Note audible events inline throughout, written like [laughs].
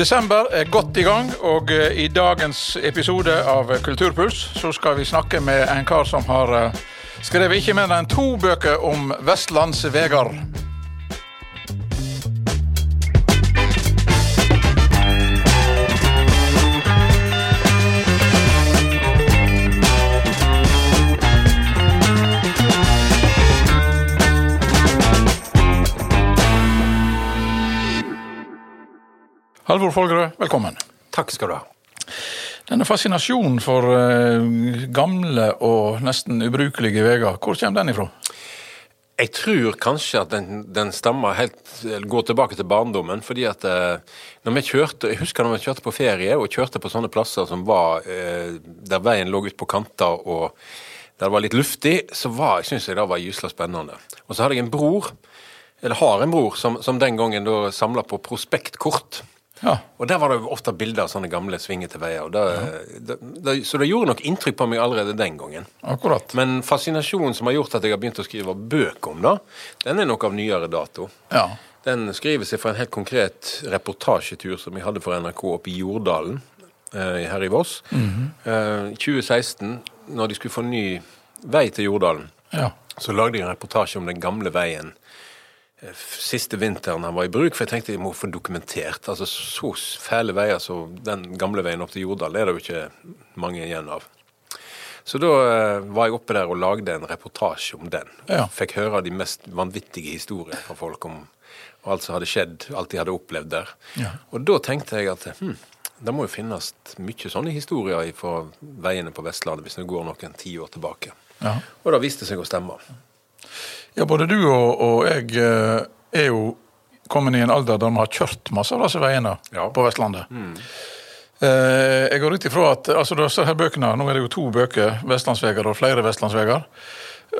Desember er godt i gang, og eh, i dagens episode av Kulturpuls så skal vi snakke med en kar som har eh, skrevet ikke mer enn to bøker om vestlandsvegar. Halvor Folgerød, velkommen. Takk skal du ha. Denne fascinasjonen for eh, gamle og nesten ubrukelige veier, hvor kommer den ifra? Jeg tror kanskje at den, den stammer helt, går tilbake til barndommen. fordi at eh, når vi kjørte, Jeg husker når vi kjørte på ferie og kjørte på sånne plasser som var eh, der veien lå ut på kanter og der det var litt luftig, så var, jeg synes jeg det var gysla spennende. Og så hadde jeg en bror, eller har en bror, som, som den gangen da samla på prospektkort. Ja. Og Der var det jo ofte bilder av sånne gamle svingete veier. og det- det- det- så det gjorde nok inntrykk på meg allerede den gangen. Akkurat. Men fascinasjonen som har gjort at jeg har begynt å skrive bøker om det, den er nok av nyere dato. Ja. Den skriver seg fra en helt konkret reportasjetur som vi hadde for NRK oppe i Jordalen eh, her i Voss. eh, 2016, når de skulle få ny vei til Jordalen, ja. så lagde de en reportasje om den gamle veien siste vinteren han var i bruk, for jeg tenkte jeg må få dokumentert. Altså Så fæle veier som den gamle veien opp til Jordal er det jo ikke mange igjen av. Så da eh, var jeg oppe der og lagde en reportasje om den. Ja. Fikk høre de mest vanvittige historier fra folk om alt som hadde skjedd, alt de hadde opplevd der. Ja. Og da tenkte jeg at hm, det må jo finnes mye sånne historier fra veiene på Vestlandet hvis det går noen tiår tilbake. ja. Og det viste seg å stemme. Ja, både du og, og jeg eh, er jo kommet i en alder der vi har kjørt masse av disse veiene Ja. på Vestlandet. Eh, jeg går ut ifra at altså disse her bøkene, Nå er det jo to bøker, 'Vestlandsveger' og flere 'Vestlandsveger'.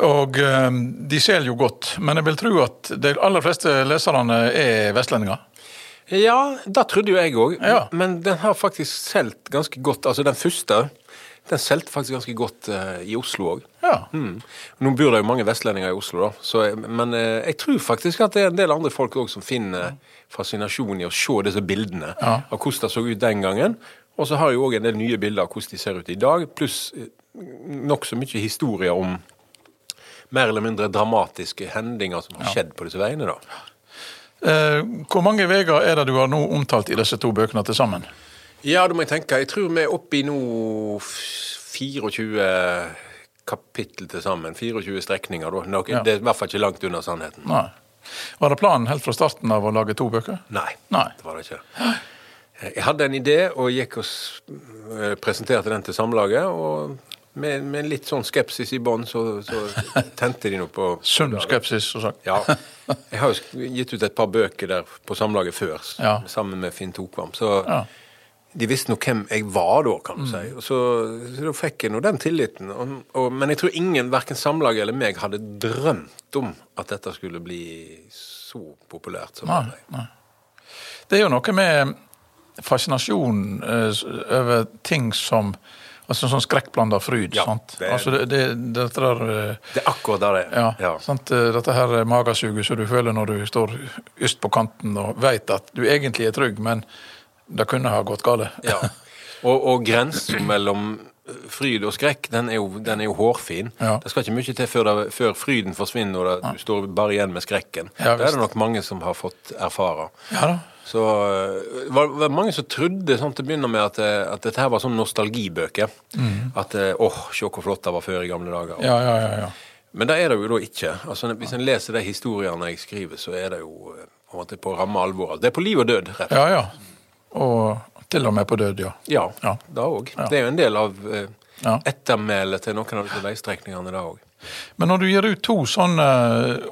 Og eh, de selger jo godt, men jeg vil tro at de aller fleste leserne er vestlendinger. Ja, det trodde jo jeg òg, Ja. men den har faktisk solgt ganske godt. Altså den første, den solgte faktisk ganske godt uh, i Oslo òg. Ja. Mm. Nå bor det jo mange vestlendinger i Oslo, da, så, men uh, jeg tror faktisk at det er en del andre folk òg som finner fascinasjon i å se disse bildene Ja. av hvordan det så ut den gangen. Og så har jeg òg en del nye bilder av hvordan de ser ut i dag, pluss eh, nokså mye historier om mer eller mindre dramatiske hendinger som har skjedd på disse veiene. da. Eh, hvor mange veier er det du har nå omtalt i disse to bøkene til sammen? Ja, da må jeg tenke. Jeg tror vi er oppe i nå 24 kapittel til sammen. 24 strekninger. Da. Noe, Ja. Det er i hvert fall ikke langt unna sannheten. Nei. Var det planen helt fra starten av å lage to bøker? Nei, Nei. det var det ikke. Jeg hadde en idé og gikk og eh, presenterte den til Samlaget. og med, med litt sånn skepsis i bånn, så, så [laughs] tente de nå på Sunn skepsis, som sagt. Ja. [laughs] Jeg har jo gitt ut et par bøker der på Samlaget før, Ja. sammen med Finn Tokvam. Så Ja. De visste nå hvem jeg var da, kan du si. Og så, så da fikk jeg nå den tilliten. Og, og, men jeg tror ingen, verken Samlaget eller meg, hadde drømt om at dette skulle bli så populært. som Nei, det ble. Det er jo noe med fascinasjon eh, over ting som Altså sånn skrekkblanda fryd. Ja, sant? det altså det, det, dette der eh, Det er akkurat der det er. ja, Sant? Eh, Dette her magesuget som du føler når du står yst på kanten og veit at du egentlig er trygg, men det kunne ha gått galt. Ja. Og, og grensen mellom fryd og skrekk, den er jo, den er jo hårfin. Ja. Det skal ikke mye til før, det, før fryden forsvinner og det, du står bare igjen med skrekken. Ja, det er det nok mange som har fått erfare. Ja da. Så øh, var det var mange som trodde sånn til å begynne med at, øh, at dette her var sånn nostalgibøker. At øh, åh, se hvor flott det var før i gamle dager. Mm. Ja, ja, ja, ja. Men det er det jo da ikke. Altså, hvis en leser de historiene jeg skriver, så er det jo på ramme alvor. Det er på liv og død, rett og slett. Ja, ja. Og til og med på død, ja. Ja, Ja. det òg. Ja. Det er jo en del av eh, ettermælet til noen av disse veistrekningene, da òg. Men når du gir ut to sånne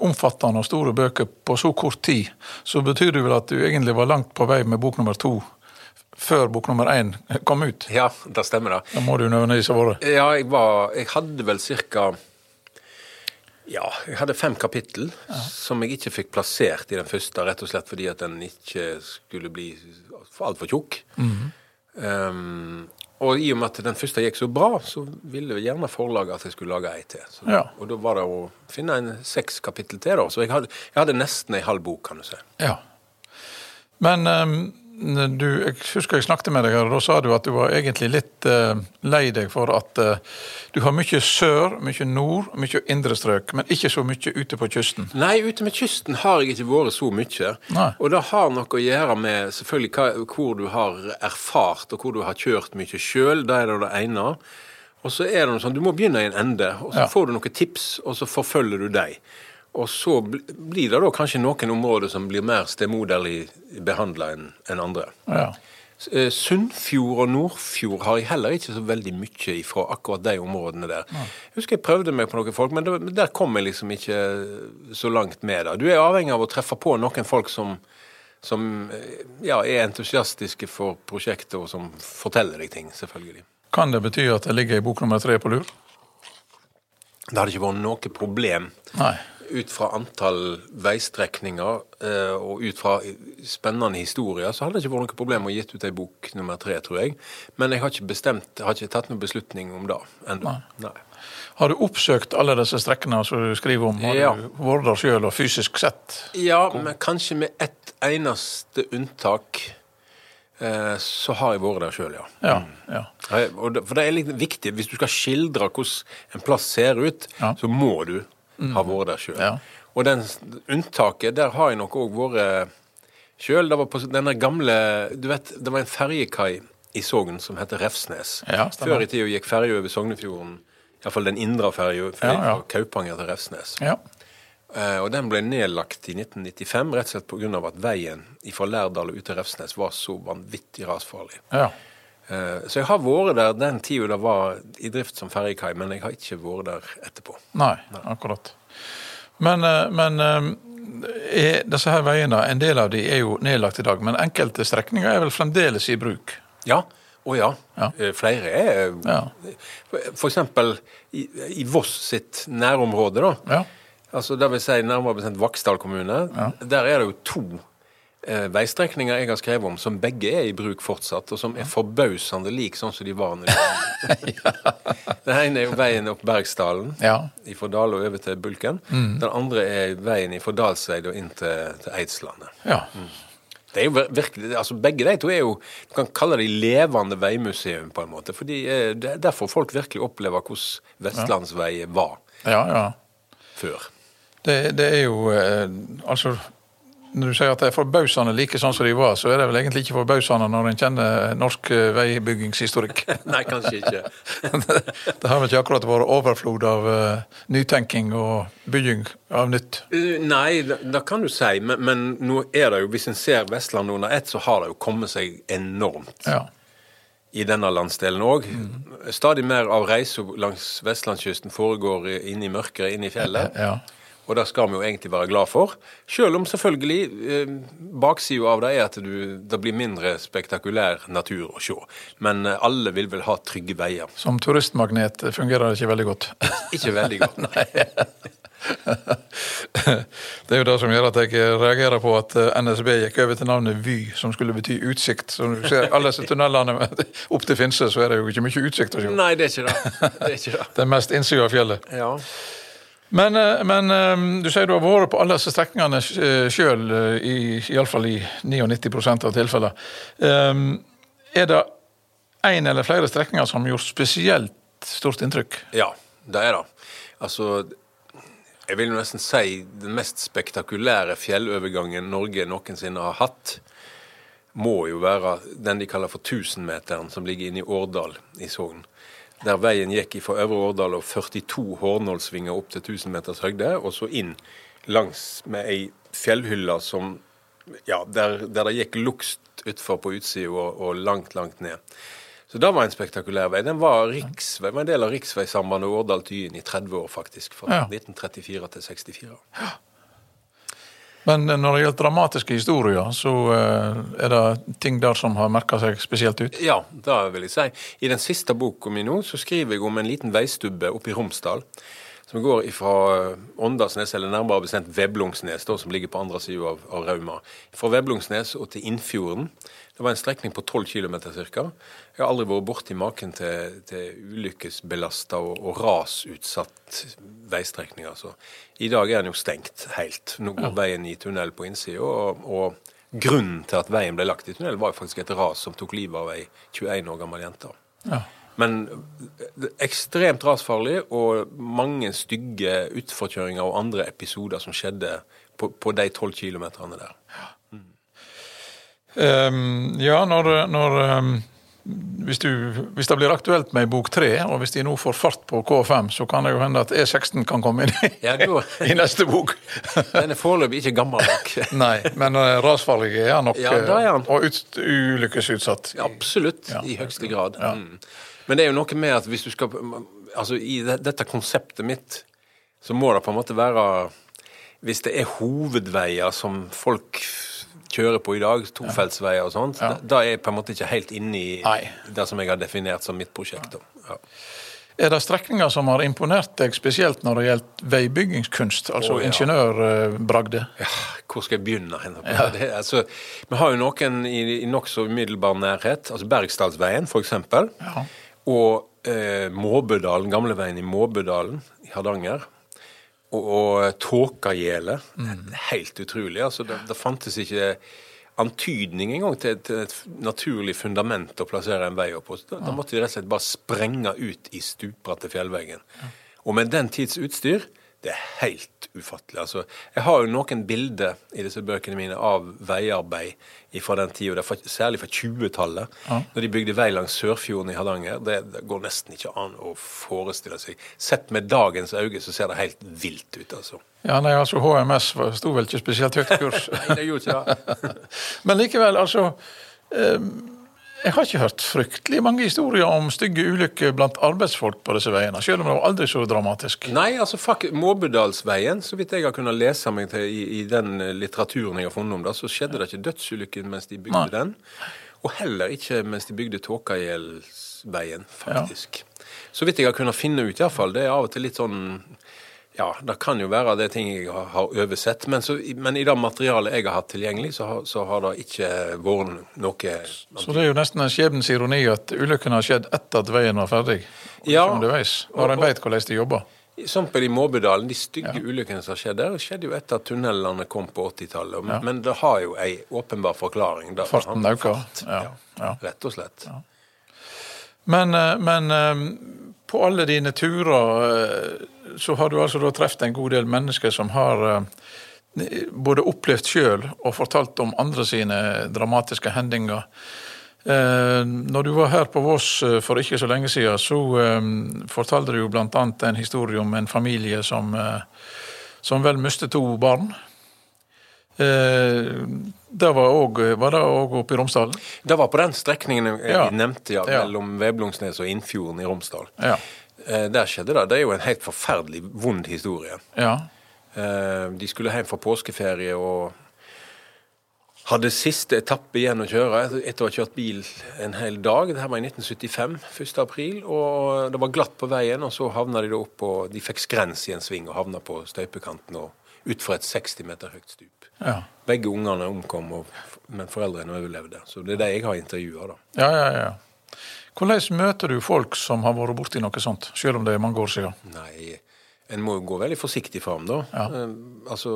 omfattende og store bøker på så kort tid, så betyr det vel at du egentlig var langt på vei med bok nummer to før bok nummer én kom ut? Ja, det stemmer, Da Da må du nødvendigvis ha vært. Ja, jeg var Jeg hadde vel cirka Ja, jeg hadde fem kapittel som jeg ikke fikk plassert i den første, rett og slett fordi at den ikke skulle bli altfor tjukk. um, og i og med at den første gikk så bra, så ville gjerne forlaget at jeg skulle lage ei til. Så, Ja. Og da var det å finne en seks kapittel til, da. Så jeg hadde, jeg hadde nesten ei halv bok, kan du si. Ja. Men ehm, du, jeg husker jeg snakket med deg, her, og da sa du at du var egentlig litt uh, lei deg for at uh, du har mye sør, mye nord, mye indre strøk, men ikke så mye ute på kysten. Nei, ute med kysten har jeg ikke vært så mye. Nei. Og det har noe å gjøre med selvfølgelig hva, hvor du har erfart, og hvor du har kjørt mye sjøl. Det er det det ene. Og så er det noe sånn, Du må begynne i en ende, og så Ja. får du noen tips, og så forfølger du dem. Og så blir det da kanskje noen områder som blir mer stemoderlig behandla enn andre. Ja. Eh, Sunnfjord og Nordfjord har jeg heller ikke så veldig mye ifra akkurat de områdene der. Jeg husker jeg prøvde meg på noen folk, men der kom jeg liksom ikke så langt med det. Du er avhengig av å treffe på noen folk som, som eh, ja, er entusiastiske for prosjektet, og som forteller deg ting, selvfølgelig. Kan det bety at det ligger i bok nummer tre på lur? Det hadde ikke vært noe problem Nei. Ut fra antall veistrekninger eh, og ut fra spennende historier, så hadde det ikke vært noe problem å gitt ut ei bok nummer tre, tror jeg. Men jeg har ikke bestemt, jeg har ikke tatt noen beslutning om det ennå. Nei. Har du oppsøkt alle disse strekkene som du skriver om? Har Ja. du vært der sjøl og fysisk sett? Ja, men kanskje med ett eneste unntak eh, så har jeg vært der sjøl, ja. Ja. ja. Og det- For det er litt viktig. Hvis du skal skildre hvordan en plass ser ut, Ja. så må du ha vært der sjøl. Ja. Og den unntaket, der har jeg nok òg vært sjøl. Det var på denne gamle Du vet, det var en ferjekai i Sogn som heter Refsnes. Ja. Før i tida gikk ferja over Sognefjorden, iallfall den indre ferja, fra ja. Kaupanger til Refsnes. ja. Eh, og Den ble nedlagt i 1995, rett og slett pga. at veien fra Lærdal og ut til Refsnes var så vanvittig rasfarlig. ja. Eh, så jeg har vært der den tida det var i drift som ferjekai, men jeg har ikke vært der etterpå. Nei, akkurat. Men, eh, men eh, er disse her veiene, en del av de er jo nedlagt i dag, men enkelte strekninger er vel fremdeles i bruk? Ja, å ja. Ja. Flere er Ja. Eksempel i, i Voss sitt nærområde, da. Ja. Altså det vil si nærmere bestemt Vaksdal kommune. Der er det jo to veistrekninger jeg har skrevet om som begge er i bruk fortsatt, og som er forbausende lik sånn som de var når de var [laughs] Den ene er jo veien opp Bergsdalen, Ja. fra Dale og over til Bulken. Den andre er veien fra Dalseid og inn til, til Eidslandet. ja. Det er jo virkelig, altså Begge de to er jo Du kan kalle det levende veimuseum, på en måte. fordi eh, det er derfor folk virkelig opplever hvordan vestlandsvei var Ja, ja. før. Det, det er jo eh, Altså, når du sier at det er forbausende like sånn som de var, så er det vel egentlig ikke forbausende når en kjenner norsk eh, veibyggingshistorikk. [laughs] Nei, kanskje ikke. [laughs] det har vel ikke akkurat vært overflod av uh, nytenking og bygging av nytt. Uh, Nei, det, det kan du si, men, men nå er det jo, hvis en ser Vestlandet under ett, så har det jo kommet seg enormt Ja. i denne landsdelen òg. Stadig mer av reiser langs vestlandskysten foregår inn inne i mørket, inne i fjellet. ja. Og det skal vi jo egentlig være glad for. Selv om selvfølgelig eh, baksida av det er at du, det blir mindre spektakulær natur å se. Men eh, alle vil vel ha trygge veier. Som turistmagnet fungerer det ikke veldig godt. [laughs] Ikke veldig godt. [laughs] Nei. [laughs] Det er jo det som gjør at jeg reagerer på at eh, NSB gikk over til navnet Vy, som skulle bety utsikt. Så når du ser alle disse tunnelene opp til Finse, så er det jo ikke mye utsikt å se. Nei, det er ikke det. Det er ikke det. Det er mest innsida av fjellet. Ja. Men, eh, men eh, du sier du har vært på alle disse strekningene sjøl, iallfall i 99% av tilfellene. Eh, Er det én eller flere strekninger som gjort spesielt stort inntrykk? Ja, det er det. Altså, jeg vil jo nesten si den mest spektakulære fjellovergangen Norge noensinne har hatt, må jo være den de kaller for 1000-meteren, som ligger inne i Årdal i Sogn. Der veien gikk fra Øvre Årdal og 42 hårnålsvinger opp til 1000 meters høyde, og så inn langs med ei fjellhylle som ja, der, der det gikk lukst utfor på utsida og, og langt, langt ned. Så det var en spektakulær vei. Den var, riksvei, var en del av riksveisambandet Årdal-Tyen i 30 år, faktisk. Fra Ja. 1934 til 64. Men når det gjelder dramatiske historier, så eh, er det ting der som har merka seg spesielt ut? Ja, det vil jeg si. I den siste boka mi nå så skriver jeg om en liten veistubbe oppe i Romsdal. Som går fra Åndalsnes, eller nærmere bestemt Veblungsnes, da, som ligger på andre sida av, av Rauma. Fra Veblungsnes og til Innfjorden. Det var en strekning på 12 km ca. Jeg har aldri vært borti maken til, til ulykkesbelasta og, og rasutsatt veistrekning. Altså. I dag er den jo stengt helt. Nå går veien i tunnel på innsida, og, og grunnen til at veien ble lagt i tunnel, var faktisk et ras som tok livet av ei 21 år gammel jente. Ja. Men eh, ekstremt rasfarlig, og mange stygge utforkjøringer og andre episoder som skjedde på, på de tolv kilometerne der. Ehm, ja, når, når um, hvis, du, hvis det blir aktuelt med bok tre, og hvis de nå får fart på K5, så kan det jo hende at E16 kan komme inn i, Ja, [laughs] i neste bok. Den er foreløpig ikke gammel nok. [laughs] Nei, men uh, rasfarlig er han nok. Ja, er han. eh, Og ut, ulykkesutsatt. Absolutt, Ja. i høyeste grad. Mm. Men det er jo noe med at hvis du skal Altså, i det, dette konseptet mitt, så må det på en måte være Hvis det er hovedveier som folk kjører på i dag, tofeltsveier og sånt, Ja. da, er jeg på en måte ikke helt inne i Nei. det som jeg har definert som mitt prosjekt. Ja. Er det strekninger som har imponert deg spesielt når det gjelder veibyggingskunst, altså oh, ja. ingeniørbragde? Ja, hvor skal jeg begynne? Ja. Det, altså, vi har jo noen i, i nokså umiddelbar nærhet. altså Bergsdalsveien, f.eks. Ja. Og eh, Måbødalen, gamleveien i Måbødalen i Hardanger. Og, og Tåkagjelet. Helt utrolig. altså det, det fantes ikke antydning engang til, til et naturlig fundament å plassere en vei oppå. Så Da, da måtte de rett og slett bare sprenge ut i stupbratte fjellveggen. Og med den tids utstyr det er helt ufattelig. altså. Jeg har jo noen bilder i disse bøkene mine av veiarbeid fra den tida, særlig fra 20-tallet. Når de bygde vei langs Sørfjorden i Hardanger. Det, det går nesten ikke an å forestille seg. Sett med dagens øyne så ser det helt vilt ut, altså. Ja, nei, altså HMS sto vel ikke spesielt høyt kurs. [laughs] Nei, det gjorde ikke det. [laughs] Men likevel, altså eh, Jeg har ikke hørt fryktelig mange historier om stygge ulykker blant arbeidsfolk på disse veiene, selv om det var aldri så dramatisk. Nei, altså fuck, Måbudalsveien, så vidt jeg har kunnet lese meg til i, i den eh, litteraturen jeg har funnet om det, så skjedde det ikke dødsulykker mens de bygde Nei. den. Og heller ikke mens de bygde Tåkagjeldsveien, faktisk. Så vidt jeg har kunnet finne ut, iallfall. Det er av og til litt sånn Ja, det kan jo være det ting jeg har, oversett, men, så, men i det materialet jeg har hatt tilgjengelig, så har, så har det ikke vært noe Så det er jo nesten en skjebnens ironi at ulykken har skjedd etter at veien var ferdig. Og Ja. underveis, når en vet hvordan de jobber. Som på de Måbødalen, de stygge ulykkene som har skjedd der, skjedde jo etter at tunnelene kom på 80-tallet. Men, men det har jo ei åpenbar forklaring. Det Farten øker. Ja, ja. Rett og slett. Men, eh, men eh, på alle dine turer eh, så har du altså da truffet en god del mennesker som har eh, både opplevd sjøl og fortalt om andre sine dramatiske hendinger. Eh, Når du var her på Voss eh, for ikke så lenge siden, så fortalte du jo annet en historie om en familie som, som vel mistet to barn. Det var, også, var det òg oppe i Romsdalen? Det var på den strekningen jeg Ja. nevnte, Ja. mellom Veblungsnes og Innfjorden i Romsdal. Ja. Eh, der skjedde det. Det er jo en helt forferdelig vond historie. ja. Eh, de skulle hjem fra påskeferie og hadde siste etappe igjen å kjøre etter- etter å ha kjørt bil en hel dag. Dette var i 1975, 1. april, og det var glatt på veien. Og så havna de da opp på De fikk skrens i en sving og havna på støypekanten og utfor et 60 meter høyt stup. ja. Begge ungene omkom, og, men foreldrene overlevde. Så det er det jeg har intervjua, da. Ja, ja, ja. Hvordan møter du folk som har vært borti noe sånt, selv om det er mange år siden? Nei, en må jo gå veldig forsiktig fram, da. Ja. Eh, altså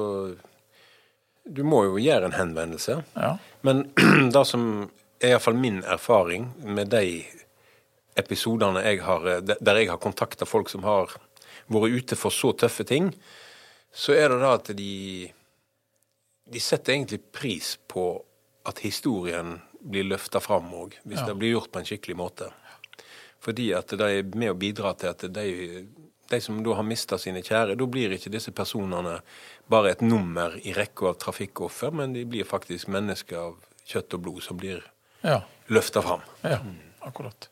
Du må jo gjøre en henvendelse. Ja. Men [clears throat] det som er iallfall min erfaring med de episodene jeg har, eh, der jeg har kontakta folk som har vært ute for så tøffe ting, så er det da at de De setter egentlig pris på at historien blir løfta fram òg, hvis Ja. det blir gjort på en skikkelig måte. Fordi at det er med å bidra til at de, de som da har mista sine kjære, da blir ikke disse personene bare et nummer i rekka av trafikkoffer, men de blir faktisk mennesker av kjøtt og blod som blir Ja, løfta fram. ja akkurat.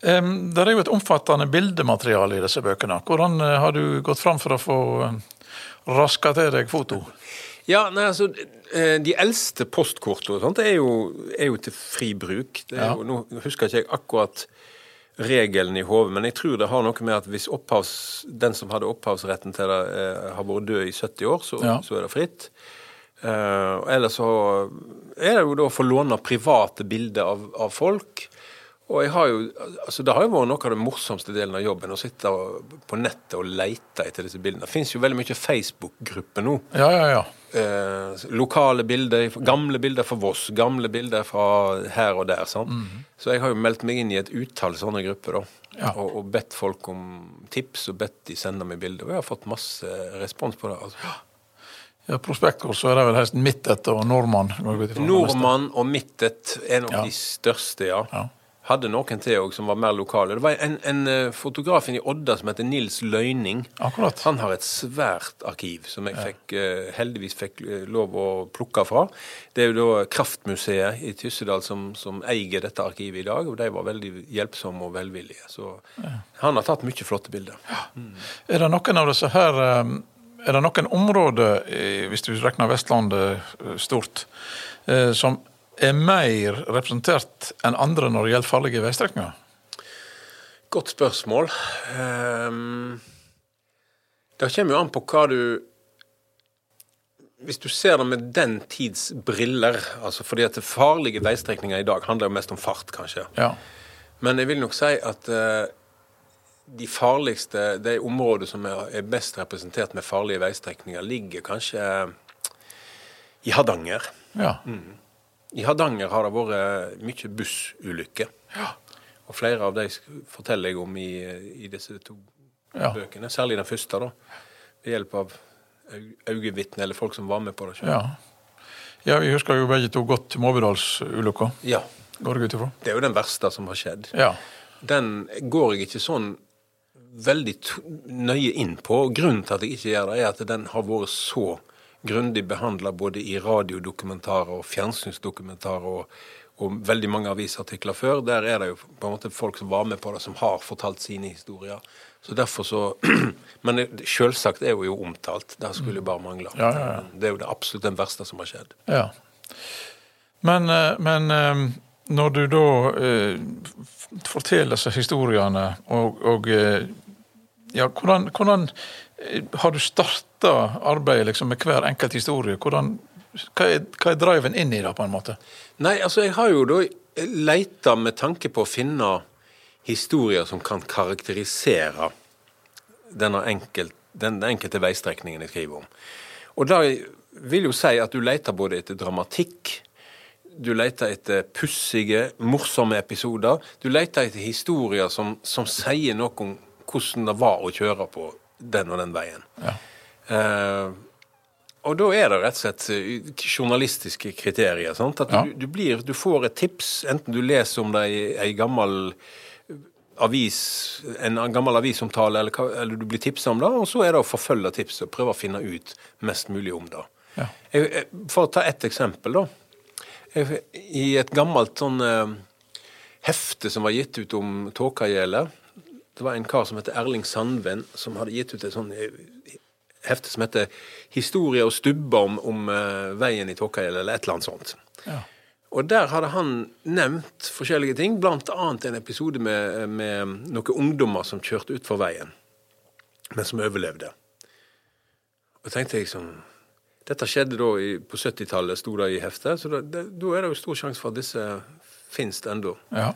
Det er jo et omfattende bildemateriale i disse bøkene. Hvordan eh, har du gått fram for å få uh, raska til deg foto? Ja, nei, altså, eh, De eldste postkortene og sånt er jo, er jo til fri bruk. Det Ja. jo, nå husker ikke jeg akkurat regelen i hodet, men jeg tror det har noe med at hvis opphavs, den som hadde opphavsretten til det, eh, har vært død i 70 år, så, Ja. så er det fritt. Eh, ellers så er det jo da å få låne private bilder av, av folk. Og jeg har jo, altså Det har jo vært noe av den morsomste delen av jobben, å sitte på nettet og lete etter disse bildene. Det finnes jo veldig mye Facebook-grupper nå. Ja, ja, ja. Eh, lokale bilder, gamle bilder fra Voss, gamle bilder fra her og der. sant? Så jeg har jo meldt meg inn i et utall sånne grupper, da. Ja. Og, og bedt folk om tips, og bedt de sende meg bilder. Og jeg har fått masse respons på det. altså. ja Prospektor så er det vel helst Midtet og Nordmann. Nordmann og Midtet er nok Ja. de største, ja. Ja. Hadde noen til òg som var mer lokale. Det var en, en eh, fotograf i Odda som heter Nils Løyning. Akkurat. Han har et svært arkiv som jeg fikk, eh, heldigvis fikk eh, lov å plukke fra. Det er jo da Kraftmuseet i Tyssedal som, som eier dette arkivet i dag, og de var veldig hjelpsomme og velvillige. Så han har tatt mye flotte bilder. Er det noen av disse her Er det noen områder, hvis du regner Vestlandet stort, som er mer representert enn andre når det gjelder farlige veistrekninger? Godt spørsmål. Ehm, det kommer jo an på hva du Hvis du ser det med den tids briller, altså fordi at farlige veistrekninger i dag handler jo mest om fart, kanskje. Ja. Men jeg vil nok si at eh, de farligste, de områdene som er, er best representert med farlige veistrekninger, ligger kanskje i Hardanger. ja. I Hardanger har det vært mye bussulykker. Og flere av de forteller jeg om i, i disse to Ja. bøkene. Særlig den første, da. Ved hjelp av øyevitner eller folk som var med på det ja. Ja, Vi husker jo begge to godt Måbedalsulykka. Ja. går jeg ut ifra. Det er jo den verste som har skjedd. Ja. Den går jeg ikke sånn veldig nøye inn på. Grunnen til at jeg ikke gjør det, er at den har vært så grundig behandla både i radiodokumentarer og fjernsynsdokumentarer og, og veldig mange avisartikler før. Der er det jo på en måte folk som var med på det, som har fortalt sine historier. Så derfor så [clears throat] Men sjølsagt er hun jo omtalt. Det skulle jo bare mangle. Ja, ja, ja. Det er jo det absolutt den verste som har skjedd. ja. Men, eh, men eh, når du da eh, forteller disse historiene, og, og ja, hvordan, hvordan eh, har du starta arbeidet liksom, med hver enkelt historie? Hvordan, hva, er, hva er driven inn i det, på en måte? Nei, altså jeg har jo da leita med tanke på å finne historier som kan karakterisere enkelt, den enkelte veistrekningen jeg skriver om. Og da vil jo si at du leter både etter dramatikk, du leter etter pussige, morsomme episoder. Du leter etter historier som, som sier noe om hvordan det var å kjøre på den og den veien. Ja. Eh, og da er det rett og slett eh, journalistiske kriterier. Sant? At Ja. du, du, blir, du får et tips, enten du leser om det i ei gammel avis, en gammel avisomtale, eller, eller du blir tipsa om det, og så er det å forfølge tipset og prøve å finne ut mest mulig om det. Ja. Jeg, jeg- for å ta ett eksempel, da. Jeg, I et gammelt sånn eh, hefte som var gitt ut om Tåkagjelet Det var en kar som heter Erling Sandven, som hadde gitt ut et sånn eh, hefte som heter 'Historie og stubber om, om uh, veien i Tåkagjelet', eller et eller annet sånt. Ja. Og der hadde han nevnt forskjellige ting, annet en episode med, med noen ungdommer som kjørte utfor veien, men som overlevde. Og tenkte jeg liksom Dette skjedde da i, på 70-tallet, sto det i heftet, så da, det, da er det jo stor sjanse for at disse det ennå. Ja.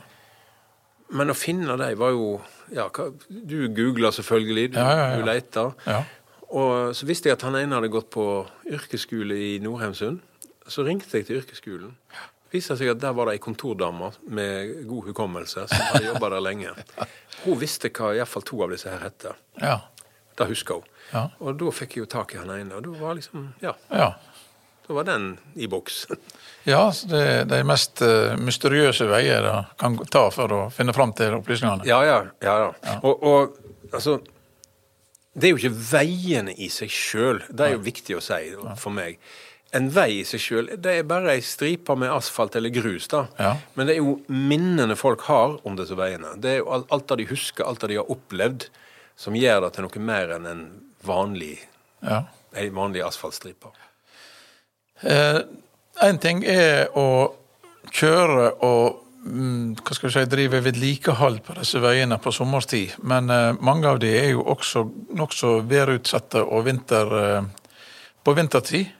Men å finne dem var jo ja, Du googla selvfølgelig, du, Ja, ja, leita. Ja. Og så visste jeg at han ene hadde gått på yrkesskole i Nordheimsund. Så ringte jeg til yrkesskolen. Viste seg at der var det ei kontordame med god hukommelse som hadde jobba der lenge. Hun visste hva iallfall to av disse her hette. Ja. Det husker hun. Ja. Og da fikk jeg jo tak i han ene, og da var liksom Ja, ja. da var den i boks. Ja, det er de mest eh, mysteriøse veier det kan ta for å finne fram til opplysningene. Ja, ja. ja, ja. Og, og altså Det er jo ikke veiene i seg sjøl. Det er jo viktig å si for meg. En vei i seg sjøl, det er bare ei stripe med asfalt eller grus, da. Ja. Men det er jo minnene folk har om disse veiene. Det er jo alt det de husker, alt det de har opplevd, som gjør det til noe mer enn en vanlig, Ja. ei vanlig asfaltstripe. Eh, en ting er å kjøre og mm, hva skal vi si, drive vedlikehold på disse veiene på sommerstid, men eh, mange av de er jo også nokså værutsatte og vinter, eh, på vintertid.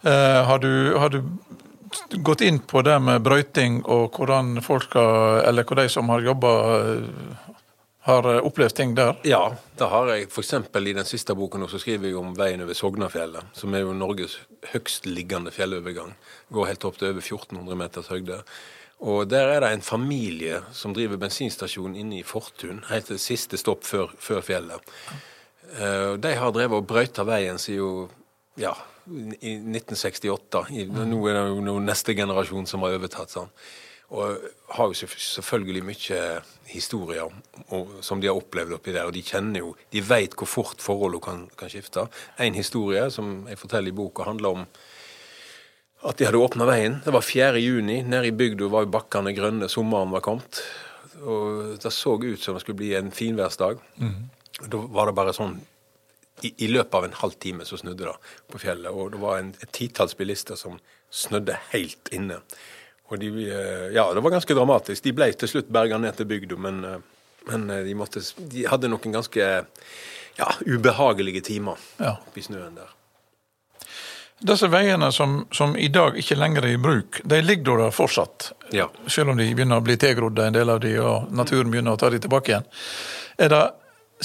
Eh, har, du, har du gått inn på det med brøyting og hvordan folk eller hvor de som har jobba, har opplevd ting der? Ja, det har jeg. F.eks. i den siste boken så skriver jeg om veien over Sognafjellet, som er jo Norges høgstliggende fjellovergang. Går helt opp til over 1400 meters høyde. Og Der er det en familie som driver bensinstasjon inne i Fortun, helt til siste stopp før, før fjellet. Uh, de har drevet og brøyta veien siden ja, i 1968. I, nå er det jo neste generasjon som har overtatt sånn. Og har jo selvfølgelig mye historier som de har opplevd oppi der. Og de kjenner jo, de vet hvor fort forholdene kan, kan skifte. En historie som jeg forteller i boka, handler om at de hadde åpna veien. Det var 4. juni. Nede i bygda var jo bakkene grønne, sommeren var kommet. Og det så ut som det skulle bli en finværsdag. Mm. Da var det bare sånn i, i, løpet av en halv time så snudde det på fjellet. Og det var en, et titalls bilister som snødde helt inne. Og de, eh, ja, det var ganske dramatisk. De ble til slutt berga ned til bygda, men, eh, men eh, de, måtte, de, hadde noen ganske ja, ubehagelige timer ja. oppi snøen der. Disse veiene som, som, i dag ikke lenger er i bruk, de ligger der fortsatt? Ja. Selv om de begynner å bli tilgrodde, en del av de, og naturen begynner å ta de tilbake igjen. Er det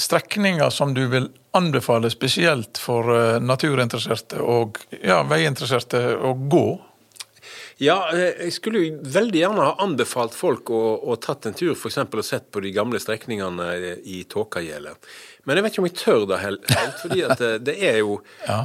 strekninger som du vil anbefale spesielt for naturinteresserte og ja, veiinteresserte å gå? Ja, eh, jeg skulle jo veldig gjerne ha anbefalt folk å, å tatt en tur f.eks. og sett på de gamle strekningene i Tåkagjelet. Men jeg vet ikke om jeg tør det helt, fordi at det, det er jo [laughs] ja.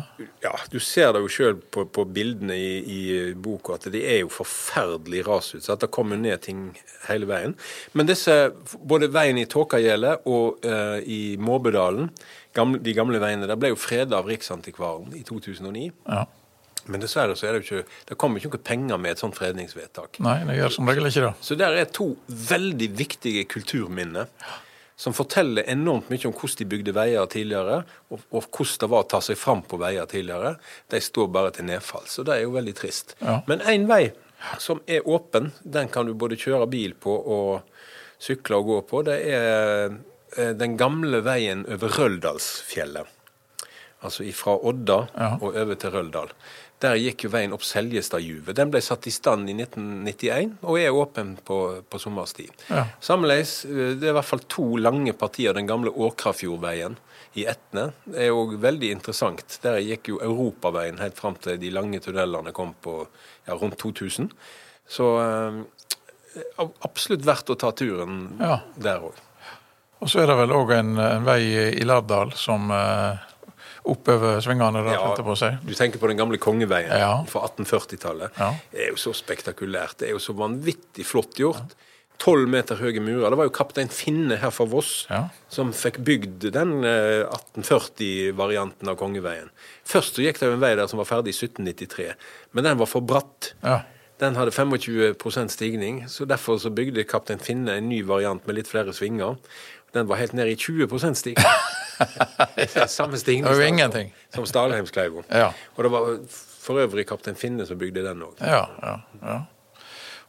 ja. Du ser det jo sjøl på, på, bildene i, i boka at det er jo forferdelig rasutsatt. Det kommer ned ting hele veien. Men disse, både veien i Tåkagjelet og uh, i Måbedalen, gamle, de gamle veiene, der ble jo freda av Riksantikvaren i 2009. Ja. Men dessverre så er det jo ikke Det kommer ikke noen penger med et sånt fredningsvedtak. Nei, det gjør som regel ikke det. Så der er to veldig viktige kulturminner som forteller enormt mye om hvordan de bygde veier tidligere, og, og, hvordan det var å ta seg fram på veier tidligere. De står bare til nedfall. Så det er jo veldig trist. Ja. Men én vei som er åpen, den kan du både kjøre bil på og sykle og gå på. Det er eh, den gamle veien over Røldalsfjellet. Altså fra Odda ja. og over til Røldal. Der gikk jo veien opp Seljestadjuvet. Den ble satt i stand i 1991 og er åpen på, på sommerstid. Ja. Sammenleis, eh, det er i hvert fall to lange partier den gamle Åkrafjordveien i Etne. Det er òg veldig interessant. Der gikk jo europaveien helt fram til de lange tunnelene kom på ja, rundt 2000. Så eh, absolutt verdt å ta turen ja. der òg. Og så er det vel òg en, en, vei i Lærdal som eh oppover svingene der, ja, på seg. Du tenker på den gamle kongeveien ja. fra 1840-tallet. Ja. Det er jo så spektakulært. Det er jo så vanvittig flott gjort. Tolv meter høye murer. Det var jo kaptein Finne her fra Voss ja. som fikk bygd den 1840-varianten eh, av kongeveien. Først så gikk det jo en vei der som var ferdig i 1793, men den var for bratt. Ja. Den hadde 25% stigning, så derfor så bygde kaptein Finne en ny variant med litt flere svinger. Den var helt nede i 20% stigning. [laughs] [laughs] Samme jo som, som Stalheimskleiva. Ja. Og det var for øvrig kaptein Finne som bygde den òg. Ja, ja, ja.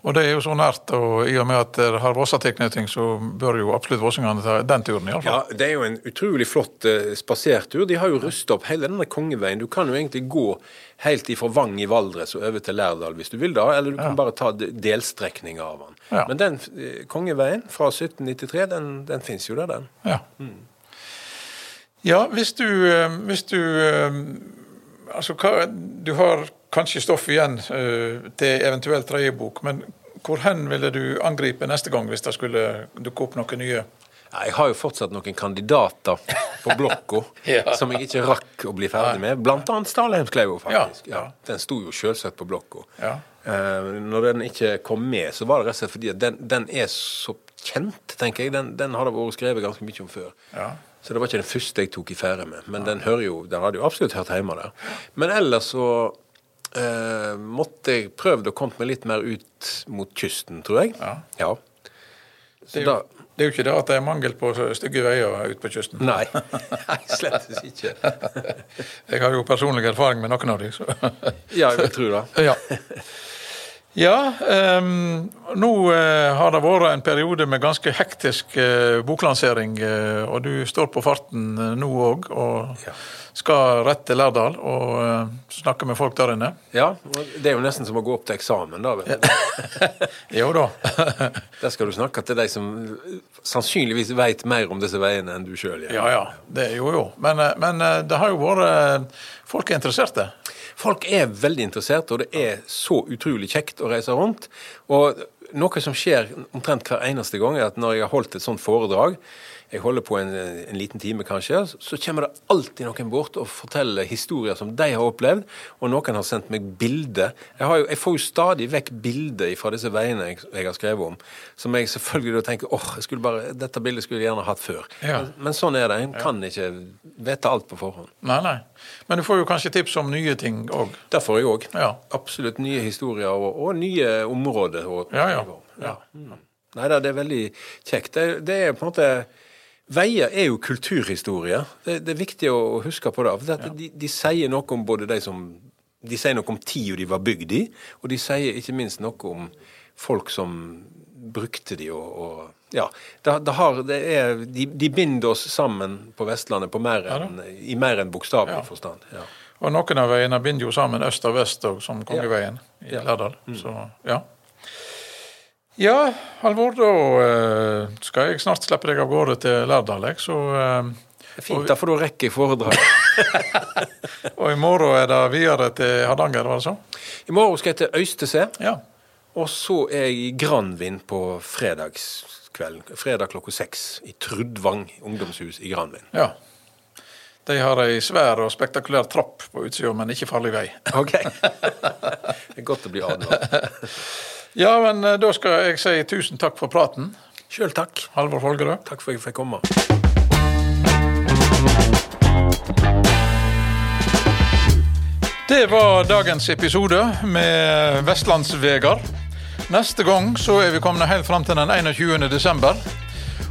Og det er jo så nært, og i og med at det har Vossa-tilknytning, så bør jo absolutt vossingene ta den turen, iallfall. Ja, det er jo en utrolig flott uh, spasertur. De har jo rusta opp hele denne kongeveien. Du kan jo egentlig gå helt ifra Vang i Valdres og over til Lærdal hvis du vil da, eller du kan bare ta delstrekninger av den. Ja. Men den uh, kongeveien fra 1793, den, den fins jo der, den. Ja. Mm. Ja, hvis du, eh, hvis du Altså, hva, du har kanskje stoff igjen uh, til eventuelt tredje bok, men hvor hen ville du angripe neste gang hvis det skulle dukke opp noe nye? Jeg har jo fortsatt noen kandidater på [laughs] blokka ja. som jeg ikke rakk å bli ferdig med. Blant annet Stalheimskleiva, faktisk. Ja, ja. Den sto jo selvsagt på blokka. Uh, når den ikke kom med, så var det rett og slett fordi den, den, er så kjent, tenker jeg. Den, den har det vært skrevet ganske mye om før. Så det var ikke den første jeg tok i fære med. Men den, jo, den hadde jo absolutt hørt hjemme der. Men ellers så eh, måtte jeg prøvd å komme meg litt mer ut mot kysten, tror jeg. Ja. ja. Det er, jo, det er, jo, ikke det at det er mangel på stygge veier ute på kysten. Nei, [laughs] Nei slett ikke. jeg har jo personlig erfaring med noen av dem. så Ja, jeg tror det. ja. Ja, um, nå uh, har det vært en periode med ganske hektisk uh, boklansering. Uh, og du står på farten nå òg, og ja. skal rett til Lærdal og snakke med folk der inne. Ja, det er jo nesten som å gå opp til eksamen, da. [laughs] jo da. [laughs] der skal du snakke til de som sannsynligvis veit mer om disse veiene enn du sjøl gjør. Ja ja, det er jo jo. Men, men det har jo vært Folk er interesserte. Folk er veldig interesserte, og det er så utrolig kjekt å reise rundt. Og noe som skjer omtrent hver eneste gang, er at når jeg har holdt et sånt foredrag, jeg holder på en, en, liten time kanskje, så kommer det alltid noen bort og forteller historier som de har opplevd, og noen har sendt meg bilder. Jeg, jeg, får jo stadig vekk bilder fra disse veiene jeg, jeg, har skrevet om, som jeg selvfølgelig da tenker åh, oh, dette bildet skulle jeg gjerne hatt før. Ja. Men, men, sånn er det. En kan ikke vite alt på forhånd. Nei, nei. Men du får jo kanskje tips om nye ting òg? Det får jeg òg. Ja. Absolutt nye historier og, og nye områder. Og, ja, ja. ja. Mm. Nei da, det er veldig kjekt. Det, det er på en måte Veier er jo kulturhistorie. Det, det, er viktig å huske på det. For de, de, sier noe om både de som De sier noe om tida de var bygd i, og de sier ikke minst noe om folk som brukte de og, og ja, det, det har, det er, de, de, binder oss sammen på Vestlandet på mer enn, ja, i mer enn bokstavelig ja. forstand. Ja. Og noen av veiene binder jo sammen øst og vest, òg, som Kongeveien i Lærdal. Mm. Så ja. Ja, Halvor, da uh, skal jeg snart slippe deg av gårde til Lærdal, så uh, Fint, da får du rekke i foredrag. [laughs] og i morgen er det videre til Hardanger, var det sånn? I morgen skal jeg til Øystese. Ja. Og så er jeg i Granvin på fredagskvelden. Fredag klokka seks i Trudvang ungdomshus i Granvin. Ja. De har ei svær og spektakulær trapp på utsida, men ikke farlig vei. ok. [laughs] Det er godt å bli advart. [laughs] Ja, men eh, da skal jeg si tusen takk for praten. Sjøl takk. Halvor Folgerød. Takk for at jeg fikk komme. Det var dagens episode med Vestlandsvegar. Neste gang så er vi kommet helt fram til den 21. desember.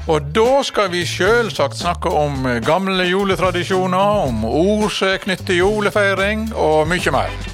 Og da skal vi selvsagt snakke om gamle juletradisjoner, om ord som er knyttet til julefeiring, og mye mer.